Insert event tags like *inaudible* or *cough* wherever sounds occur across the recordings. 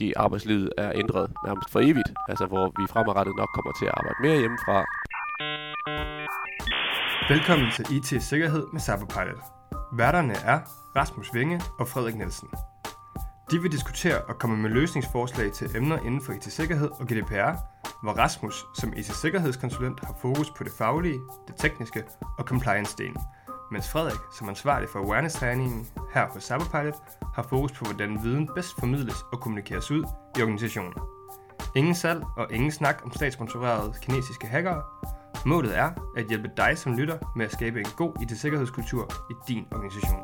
måske arbejdslivet er ændret nærmest for evigt, altså hvor vi fremadrettet nok kommer til at arbejde mere hjemmefra. Velkommen til IT Sikkerhed med Cyberpilot. Værterne er Rasmus Vinge og Frederik Nielsen. De vil diskutere og komme med løsningsforslag til emner inden for IT-sikkerhed og GDPR, hvor Rasmus som IT-sikkerhedskonsulent har fokus på det faglige, det tekniske og compliance-delen, mens Frederik som ansvarlig for awareness-træningen her på Cyberpilot har fokus på, hvordan viden bedst formidles og kommunikeres ud i organisationen. Ingen salg og ingen snak om statssponsorerede kinesiske hackere. Målet er at hjælpe dig som lytter med at skabe en god IT-sikkerhedskultur i din organisation.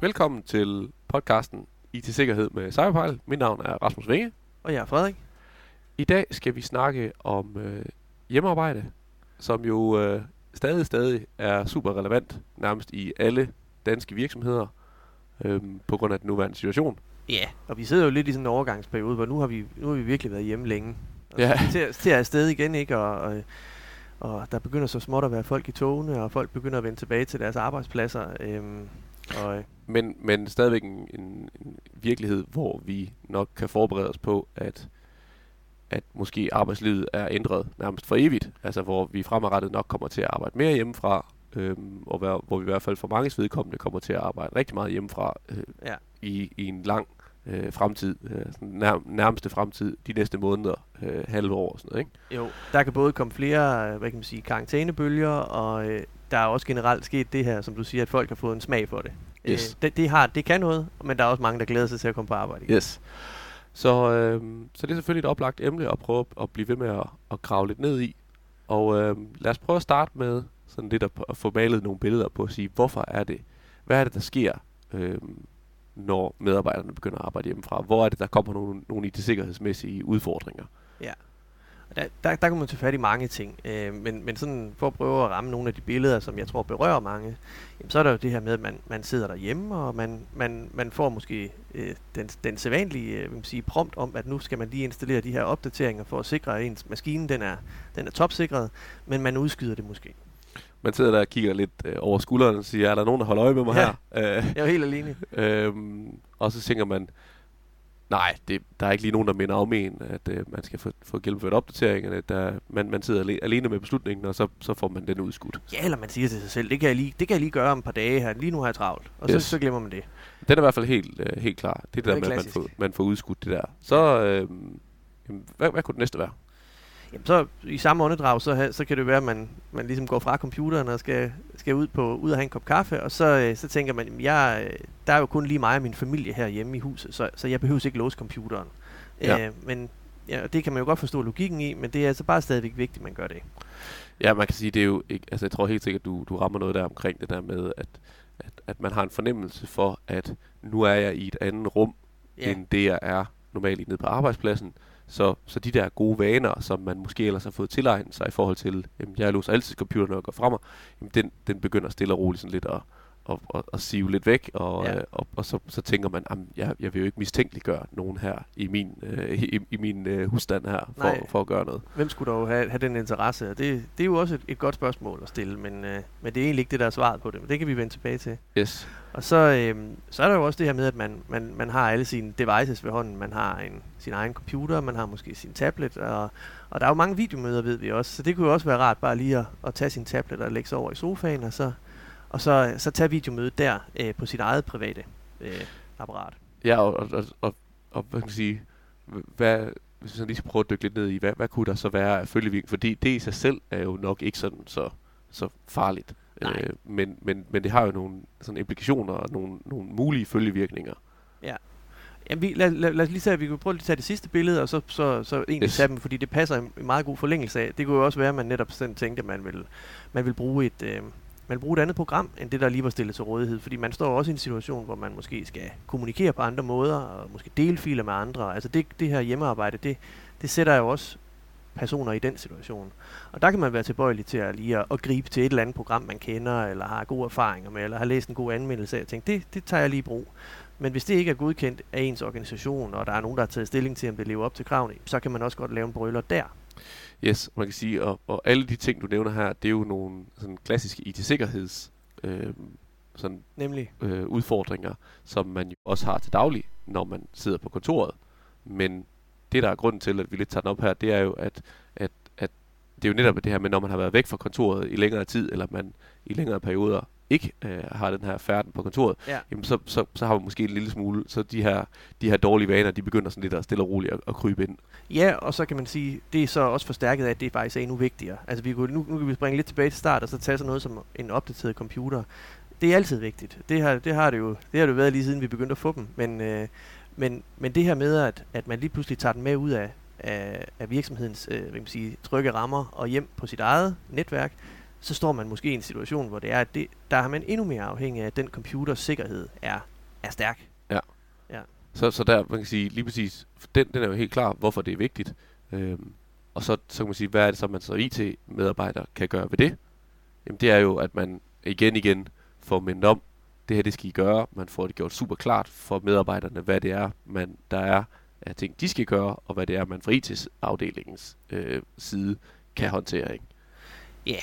Velkommen til podcasten IT Sikkerhed med Cyberpilot. Mit navn er Rasmus Vinge. Og jeg er Frederik. I dag skal vi snakke om øh, hjemmearbejde, som jo øh, stadig stadig er super relevant nærmest i alle danske virksomheder øh, på grund af den nuværende situation. Ja, og vi sidder jo lidt i sådan en overgangsperiode, hvor nu har vi, nu har vi virkelig været hjemme længe. Og Ja. så til, til at afsted igen, ikke? Og, og, og der begynder så småt at være folk i togene, og folk begynder at vende tilbage til deres arbejdspladser. Øhm, og, øh, Men, men stadigvæk en, en, en virkelighed, hvor vi nok kan forberede os på, at, at måske arbejdslivet er ændret nærmest for evigt. Altså hvor vi fremadrettet nok kommer til at arbejde mere hjemmefra, øhm, og hvor, hvor vi i hvert fald for mange vedkommende kommer til at arbejde rigtig meget hjemmefra øh, Ja. i, i en lang øh, fremtid, øh, nær, nærmeste fremtid, de næste måneder, øh, halve år og sådan noget. Ikke? jo, der kan både komme flere, øh, hvad kan man sige, karantænebølger, og øh, der er også generelt sket det her, som du siger, at folk har fået en smag for det. Yes. Øh, det, det, har, det kan noget, men der er også mange, der glæder sig til at komme på arbejde igen. Yes. Så, øh, så det er selvfølgelig et oplagt emne at prøve at blive ved med at, at grave lidt ned i. Og øh, lad os prøve at starte med sådan lidt at, at få malet nogle billeder på at sige, hvorfor er det, hvad er det, der sker, øh, når medarbejderne begynder at arbejde hjemmefra? Hvor er det, der kommer nogle, nogle IT-sikkerhedsmæssige udfordringer? Ja. Der, der, der kan man tage fat i mange ting, øh, men, men sådan for at prøve at ramme nogle af de billeder, som jeg tror berører mange, jamen, så er der jo det her med, at man, man sidder derhjemme, og man, man, man får måske øh, den, den sædvanlige øh, man sige, prompt om, at nu skal man lige installere de her opdateringer for at sikre, at ens maskine den er, den er topsikret, men man udskyder det måske. Man sidder der og kigger lidt øh, over skulderen og siger, er der nogen, der holder øje med mig Ja. her? Øh, Jeg er jo helt alene. *laughs* Øhm, og så tænker man, nej, det, der er ikke lige nogen, der minder om en, at øh, man skal få, få gennemført opdateringerne. Der, man, man sidder ale, alene med beslutningen, og så, så får man den udskudt. Ja, eller man siger til sig selv, det kan jeg lige, det kan jeg lige gøre om et par dage her, lige nu har jeg travlt, og Yes. så, så glemmer man det. Den er i hvert fald helt, øh, helt klar. Det er det Det er der med, at man klassisk. får, man får udskudt det der. Så, øh, jamen, hvad, hvad kunne det næste være? Jamen så i samme åndedrag, så, så kan det være, at man, man ligesom går fra computeren og skal, skal ud, på, ud og have en kop kaffe, og så, øh, så tænker man, jamen, jeg, øh, der er jo kun lige mig og min familie her hjemme i huset, så, så jeg behøver ikke låse computeren. Ja. Øh, men ja, det kan man jo godt forstå logikken i, men det er altså bare stadigvæk vigtigt, at man gør det. Ja, man kan sige, det er jo ikke, altså jeg tror helt sikkert, du, du rammer noget der omkring det der med, at, at, at man har en fornemmelse for, at nu er jeg i et andet rum, ja. end det jeg er normalt nede på arbejdspladsen. Så, så de der gode vaner, som man måske ellers har fået tilegnet sig i forhold til, jamen jeg låser altid computeren, når jeg går frem, jamen den, den begynder stille og roligt sådan lidt at, at, at, at sive lidt væk, og, Ja. øh, og, og så, så tænker man, jamen jeg, jeg vil jo ikke mistænkeliggøre nogen her i min, øh, i, i min øh, husstand her, for, Nej. for at gøre noget. Hvem skulle dog have, have den interesse? Og Det, det er jo også et, et godt spørgsmål at stille, men, øh, men det er egentlig ikke det, der er svaret på det, men det kan vi vende tilbage til. Yes. Og så, øhm, så er der jo også det her med, at man, man, man har alle sine devices ved hånden. Man har en, sin egen computer, man har måske sin tablet, og, og der er jo mange videomøder, ved vi også. Så det kunne jo også være rart bare lige at, at tage sin tablet og lægge sig over i sofaen, og så, og så, så tage videomødet der øh, på sit eget private øh, apparat. Ja, og, og, og, og, hvad kan man sige, hvad, hvis jeg lige skal prøve at dykke lidt ned i, hvad, hvad kunne der så være af følgevirkning? Fordi det i sig selv er jo nok ikke sådan så, så farligt. Nej. Øh, men, men, men det har jo nogle sådan implikationer og nogle, nogle mulige følgevirkninger. Jamen, vi, lad, lad, lad os lige tage, vi kan prøve at tage det sidste billede, og så, så, så egentlig Yes. tage dem, fordi det passer i en meget god forlængelse af. Det kunne jo også være, at man netop sådan tænkte, at man vil, man vil bruge et... Øh, man bruge et andet program, end det, der lige var stillet til rådighed. Fordi man står også i en situation, hvor man måske skal kommunikere på andre måder, og måske dele filer med andre. Altså det, det her hjemmearbejde, det, det sætter jo også personer i den situation. Og der kan man være tilbøjelig til at lige at, at gribe til et eller andet program, man kender, eller har gode erfaringer med, eller har læst en god anmeldelse af, og tænke, det, det tager jeg lige i brug. Men hvis det ikke er godkendt af ens organisation, og der er nogen, der har taget stilling til, om det lever op til kravene, så kan man også godt lave en brøler der. Yes, man kan sige, og, og alle de ting, du nævner her, det er jo nogle sådan klassiske IT-sikkerheds øh, sådan, Nemlig. øh, udfordringer, som man jo også har til daglig, når man sidder på kontoret. Men det, der er grunden til, at vi lidt tager den op her, det er jo, at, at, at det er jo netop det her med, når man har været væk fra kontoret i længere tid, eller man i længere perioder ikke øh, har den her færden på kontoret, Ja. jamen så, så, så har man måske en lille smule, så de her, de her dårlige vaner, de begynder sådan lidt at stille og roligt at, at krybe ind. Ja, og så kan man sige, det er så også forstærket af, at det faktisk er endnu vigtigere. Altså vi kunne, nu, nu kan vi springe lidt tilbage til start, og så tage sådan noget som en opdateret computer. Det er altid vigtigt. Det har det, har det, jo, det har det jo været lige siden vi begyndte at få dem. Men, øh, men, men det her med, at, at man lige pludselig tager den med ud af, af, af virksomhedens øh, hvad kan man sige, trygge rammer og hjem på sit eget netværk, så står man måske i en situation, hvor det er, at det, der er man endnu mere afhængig af, at den computers sikkerhed er, er stærk. Så, så der, man kan sige, lige præcis, den, den er jo helt klar, hvorfor det er vigtigt. Øhm, og så, så kan man sige, hvad er det så, man så IT-medarbejder kan gøre ved det? Jamen det er jo, at man igen igen får mindet om, det her det skal I gøre. Man får det gjort super klart for medarbejderne, hvad det er, man, der er af ting, de skal gøre, og hvad det er, man fra IT-afdelingens øh, side kan Ja. håndtere. Ikke? Ja,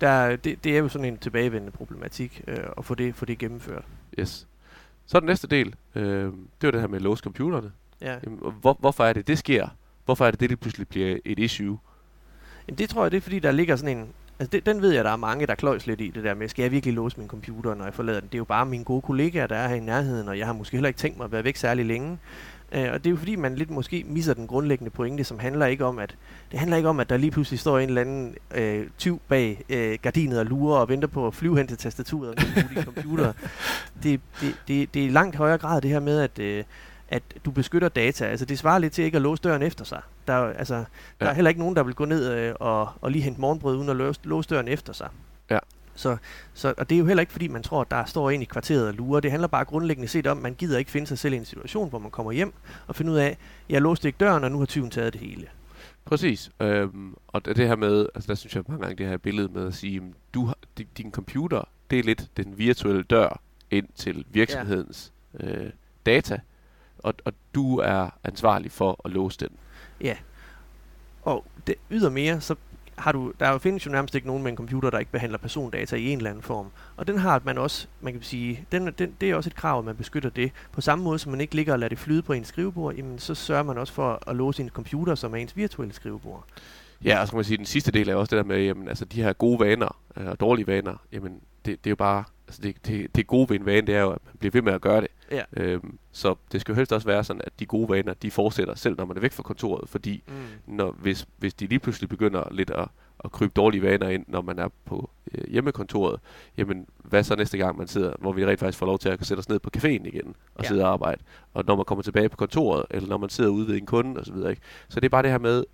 der, det, det er jo sådan en tilbagevendende problematik øh, at få det, få det gennemført. Yes. Så den næste del, øh, det var det her med at låse computerne. Ja. Jamen, hvor, hvorfor er det, det sker? Hvorfor er det, det lige pludselig bliver et issue? Jamen, det tror jeg, det er fordi, der ligger sådan en... Altså, det, den ved jeg, der er mange, der kløjs lidt i det der med, skal jeg virkelig låse min computer, når jeg forlader den? Det er jo bare mine gode kollegaer, der er her i nærheden, og jeg har måske heller ikke tænkt mig at være væk særlig længe. Øh, og det er jo fordi, man lidt måske misser den grundlæggende pointe, som handler ikke om, at det handler ikke om, at der lige pludselig står en eller anden øh, tyv bag øh, gardinet og lurer og venter på at flyve hen til tastaturet og bruge din computer. *laughs* Det, det, det, det er i langt højere grad det her med, at, øh, at du beskytter data. Altså det svarer lidt til ikke at låse døren efter sig. Der, er altså, der Ja. er heller ikke nogen, der vil gå ned øh, og, og lige hente morgenbrød uden at låse, låse døren efter sig. Ja. Så, så, og det er jo heller ikke, fordi man tror, at der står en i kvarteret og lurer. Det handler bare grundlæggende set om, at man gider ikke finde sig selv i en situation, hvor man kommer hjem og finder ud af, jeg låste ikke døren, og nu har tyven taget det hele. Præcis. Øhm, og det her med, altså der synes jeg mange gange det her billede med at sige, du har, din, computer, det er lidt den virtuelle dør ind til virksomhedens øh, data, og, og du er ansvarlig for at låse den. Ja. Og det, ydermere, så har du, der findes jo nærmest ikke nogen med en computer, der ikke behandler persondata i en eller anden form. Og den har man også, man kan sige, den, den, det er også et krav, at man beskytter det. På samme måde som man ikke ligger og lader det flyde på ens skrivebord, jamen, så sørger man også for at låse sin computer, som er ens virtuelle skrivebord. Ja, og så kan man sige, den sidste del er også det der med, jamen, altså de her gode vaner øh, og dårlige vaner, jamen det, det er jo bare, altså det, det, det gode ved en vane, det er jo, at man bliver ved med at gøre det. Ja. Øhm, så det skal jo helst også være sådan, at de gode vaner, de fortsætter selv, når man er væk fra kontoret, fordi Mm. når, hvis, hvis de lige pludselig begynder lidt at, at krybe dårlige vaner ind, når man er på øh, hjemmekontoret, jamen hvad så næste gang man sidder, hvor vi rent faktisk får lov til at sætte os ned på caféen igen og Ja. sidde og arbejde, og når man kommer tilbage på kontoret, eller når man sidder ude ved en kunde osv. Ikke? Så det er bare det her med,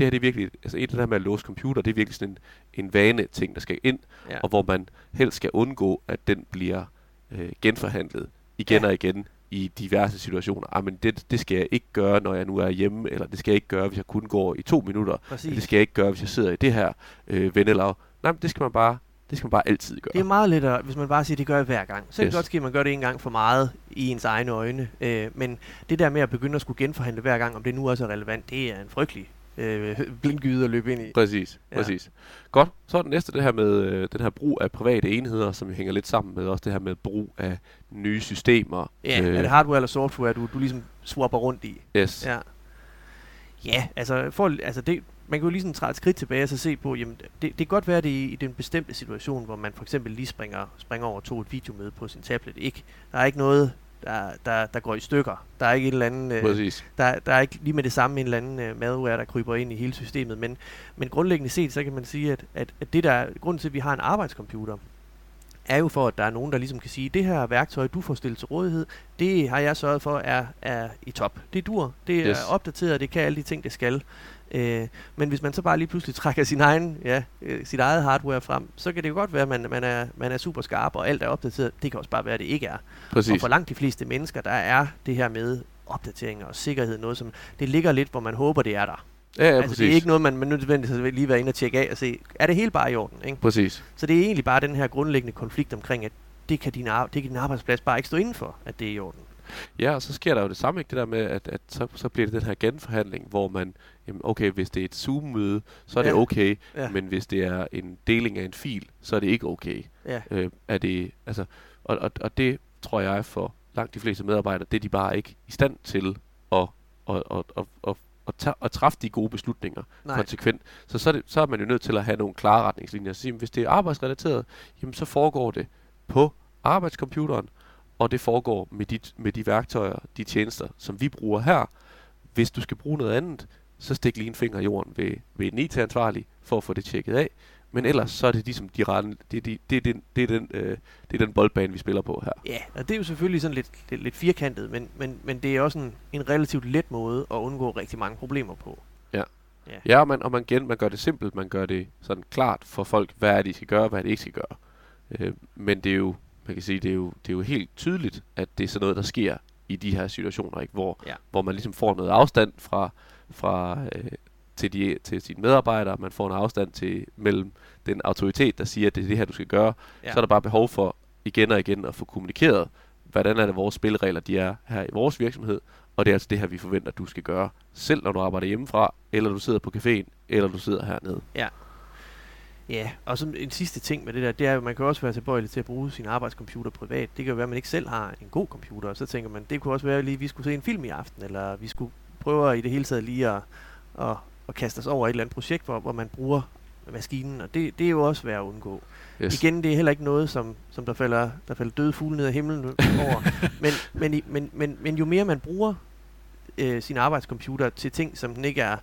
det her det er virkelig, altså et af det her med at låse computer, det er virkelig sådan en, en vane ting, der skal ind, Ja. og hvor man helst skal undgå, at den bliver øh, genforhandlet igen Ja. og igen i diverse situationer. Ah, men det, det skal jeg ikke gøre, når jeg nu er hjemme, eller det skal jeg ikke gøre, hvis jeg kun går i to minutter, Præcis. det skal jeg ikke gøre, hvis jeg sidder i det her øh, vennelag. Nej, men det skal man bare, det skal man bare altid gøre. Det er meget lettere, hvis man bare siger, at det gør jeg hver gang. Så kan Yes. det godt ske, at man gør det en gang for meget i ens egne øjne. Øh, men det der med at begynde at skulle genforhandle hver gang, om det nu også er relevant, det er en frygtelig øh, blindgyde at løbe ind i. Præcis, Ja. præcis. Godt, så er det næste det her med øh, den her brug af private enheder, som hænger lidt sammen med også det her med brug af nye systemer. Ja, øh. er det hardware eller software, du, du ligesom swapper rundt i? Yes. Ja. Ja, altså, for, altså det, man kan jo ligesom træde et skridt tilbage og så se på, jamen det, det kan godt være, det er i, den bestemte situation, hvor man for eksempel lige springer, springer over tog et videomøde på sin tablet. Ikke, der er ikke noget, der, der, der går i stykker. Der er ikke en eller anden... Øh, Præcis. der, der er ikke lige med det samme en eller anden øh, malware, der kryber ind i hele systemet, men, men grundlæggende set, så kan man sige, at, at, at det der er grunden til, at vi har en arbejdscomputer, er jo for, at der er nogen, der ligesom kan sige, det her værktøj, du får stillet til rådighed, det har jeg sørget for er, er i top. Det dur, det er Yes. opdateret, det kan alle de ting, det skal. Øh, men hvis man så bare lige pludselig trækker sin egen, ja, øh, sit eget hardware frem, så kan det jo godt være, at man, man, er, man er super skarp, og alt er opdateret. Det kan også bare være, at det ikke er. Og Præcis. for langt de fleste mennesker, der er det her med opdateringer og sikkerhed noget, som det ligger lidt, hvor man håber, det er der. Ja, ja, altså, præcis. det er ikke noget, man, man nødvendigvis lige være inde og tjekke af og se, er det hele bare i orden? Ikke? Præcis. Så det er egentlig bare den her grundlæggende konflikt omkring, at det kan din, ar- det kan din arbejdsplads bare ikke stå inden for, at det er i orden. Ja, og så sker der jo det samme, ikke? Det der med, at, at så, så bliver det den her genforhandling, hvor man jamen okay, hvis det er et Zoom-møde, så er Ja. det okay, Ja. men hvis det er en deling af en fil, så er det ikke okay. Ja. Øh, er det, altså, og, og, og det tror jeg for langt de fleste medarbejdere, det er de bare ikke i stand til at, at, at, at, at, at, tage, at træffe de gode beslutninger Nej. konsekvent. Så, så, er det, så er man jo nødt til at have nogle klare retningslinjer. Så hvis det er arbejdsrelateret, jamen, så foregår det på arbejdscomputeren, og det foregår med de, med de værktøjer, de tjenester, som vi bruger her. Hvis du skal bruge noget andet, så stik lige en finger i jorden ved, ved en IT-ansvarlig for at få det tjekket af. Men ellers så er det ligesom de rette, det, det, det, er den, det, er den, øh, det er den boldbane, vi spiller på her. Ja, og det er jo selvfølgelig sådan lidt, lidt, lidt firkantet, men, men, men det er også en, en relativt let måde at undgå rigtig mange problemer på. Ja, og man, og man, igen, man gør det simpelt, man gør det sådan klart for folk, hvad er det, de skal gøre, hvad er det, ikke skal gøre. Øh, men det er jo, man kan sige, det er, jo, det er jo helt tydeligt, at det er sådan noget, der sker i de her situationer, ikke? Hvor, Ja. hvor man ligesom får noget afstand fra, fra øh, til, de, til sine medarbejdere, man får en afstand til mellem den autoritet, der siger, at det er det her, du skal gøre. Ja. Ja. Så er der bare behov for igen og igen at få kommunikeret, hvordan er det vores spilleregler, de er her i vores virksomhed, og det er altså det her, vi forventer, du skal gøre, selv når du arbejder hjemmefra, eller du sidder på caféen, eller du sidder hernede. Ja, og så en sidste ting med det der, det er at man kan også være tilbøjelig til at bruge sin arbejdscomputer privat. Det kan jo være, at man ikke selv har en god computer, og så tænker man, det kunne også være at lige, at vi skulle se en film i aften, eller vi skulle prøve i det hele taget lige at, at, at kaste os over et eller andet projekt, hvor, hvor man bruger maskinen, og det, det er jo også værd at undgå. Yes. Igen, det er heller ikke noget, som, som der, falder, der falder døde fugle ned af himlen over. *laughs* men, men, men, men, men jo mere man bruger øh, sin arbejdscomputer til ting, som den ikke er,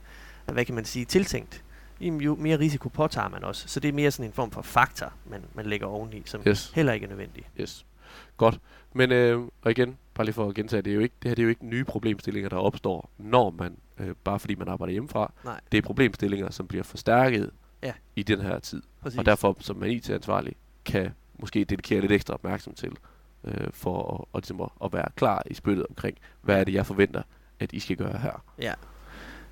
hvad kan man sige, tiltænkt, jo mere risiko påtager man også. Så det er mere sådan en form for faktor, man, man lægger oveni, som Yes. heller ikke er nødvendig. Yes. Godt. Men øh, og igen, bare lige for at gentage, det, er jo ikke, det her det er jo ikke nye problemstillinger, der opstår, når man, øh, bare fordi man arbejder hjemmefra. Nej. Det er problemstillinger, som bliver forstærket Ja. i den her tid. Præcis. Og derfor, som man IT-ansvarlig, kan måske dedikere lidt ekstra opmærksom til, øh, for at, og ligesom at, at være klar i spyttet omkring, hvad er det, jeg forventer, at I skal gøre her. Ja.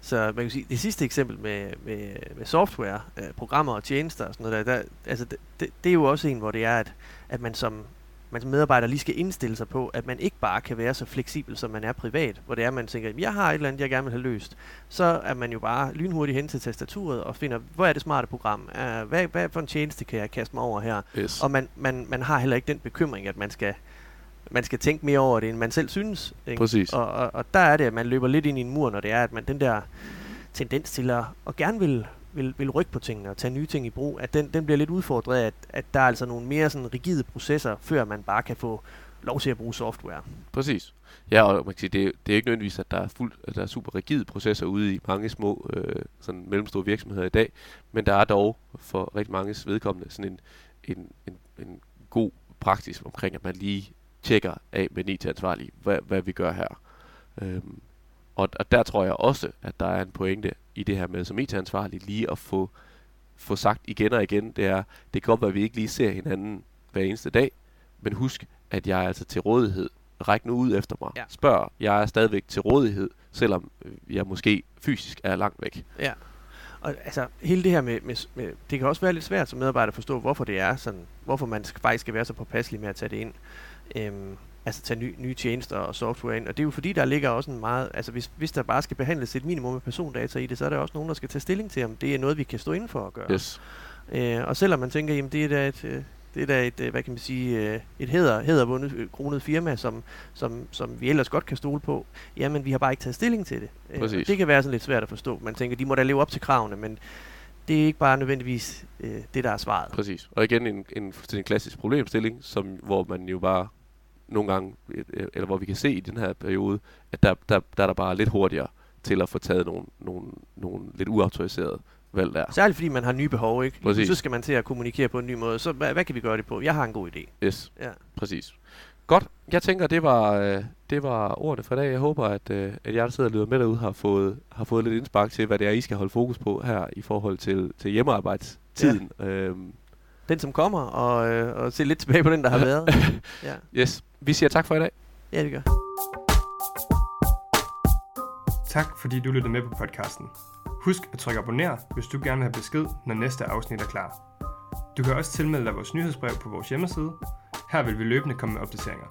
Så man kan sige, det sidste eksempel med, med, med software, øh, programmer og tjenester og sådan noget der, der altså det, det, det er jo også en, hvor det er, at, at man som man som medarbejder lige skal indstille sig på, at man ikke bare kan være så fleksibel, som man er privat, hvor det er, at man tænker, jeg har et eller andet, jeg gerne vil have løst. Så er man jo bare lynhurtigt hen til tastaturet og finder, hvor er det smarte program? Uh, hvad, hvad for en tjeneste kan jeg kaste mig over her? Yes. Og man, man, man har heller ikke den bekymring, at man skal, man skal tænke mere over det, end man selv synes. Ikke? Præcis. Og, og, og der er det, at man løber lidt ind i en mur, når det er, at man den der tendens til at, at gerne vil, vil, vil rykke på tingene og tage nye ting i brug, at den, den bliver lidt udfordret af, at, at der er altså nogle mere sådan rigide processer, før man bare kan få lov til at bruge software. Præcis. Ja, og man kan sige, det, er, det er ikke nødvendigvis, at der er, fuld, at der er super rigide processer ude i mange små øh, sådan mellemstore virksomheder i dag, men der er dog for rigtig mange vedkommende sådan en, en, en, en god praksis omkring, at man lige tjekker af med en IT-ansvarlig, hvad, hvad vi gør her. Øhm, og, og der tror jeg også, at der er en pointe i det her med som IT-ansvarlig lige at få, få sagt igen og igen, det er, det kan godt være, at vi ikke lige ser hinanden hver eneste dag, men husk, at jeg er altså til rådighed. Ræk nu ud efter mig. Ja. Spørg, jeg er stadigvæk til rådighed, selvom øh, jeg måske fysisk er langt væk. Ja. Og altså, hele det her med, med, med, det kan også være lidt svært som medarbejder at forstå, hvorfor det er sådan, hvorfor man faktisk skal være så påpasselig med at tage det ind. Øhm, altså tage ny, nye tjenester og software ind. Og det er jo fordi, der ligger også en meget, altså hvis, hvis der bare skal behandles et minimum af persondata i det, så er der også nogen, der skal tage stilling til, om det er noget, vi kan stå inden for at gøre. Yes. Øh, og selvom man tænker, jamen det er da et, øh, det er da et, øh, hvad kan man sige, øh, et hæder, hædervundet kronet firma, som, som, som vi ellers godt kan stole på, jamen vi har bare ikke taget stilling til det. Og Præcis. det kan være sådan lidt svært at forstå. Man tænker, de må da leve op til kravene, men det er ikke bare nødvendigvis øh, det, der er svaret. Præcis. Og igen en, en fuldstændig klassisk problemstilling, som, hvor man jo bare nogle gange, øh, eller hvor vi kan se i den her periode, at der, der, der er der bare lidt hurtigere til at få taget nogle, nogle, nogle lidt uautoriserede valg der. Særligt fordi man har nye behov, ikke? Præcis. Så skal man til at kommunikere på en ny måde. Så hvad, hvad kan vi gøre det på? Jeg har en god idé. Yes, Ja. præcis. Godt. Jeg tænker, det var, øh, det var ordene for i dag. Jeg håber, at, øh, at jer, der sidder og lytter med derude, har fået, har fået lidt indspark til, hvad det er, I skal holde fokus på her i forhold til, til hjemmearbejdstiden. Ja. Øhm, Den, som kommer, og, øh, og se lidt tilbage på den, der har været. *laughs* Ja, yes. Vi siger tak for i dag. ja det gør. Tak fordi du lyttede med på podcasten. Husk at trykke abonner, hvis du gerne vil have besked, når næste afsnit er klar. Du kan også tilmelde dig vores nyhedsbrev på vores hjemmeside. Her vil vi løbende komme med opdateringer.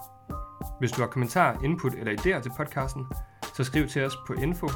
Hvis du har kommentarer, input eller idéer til podcasten, så skriv til os på info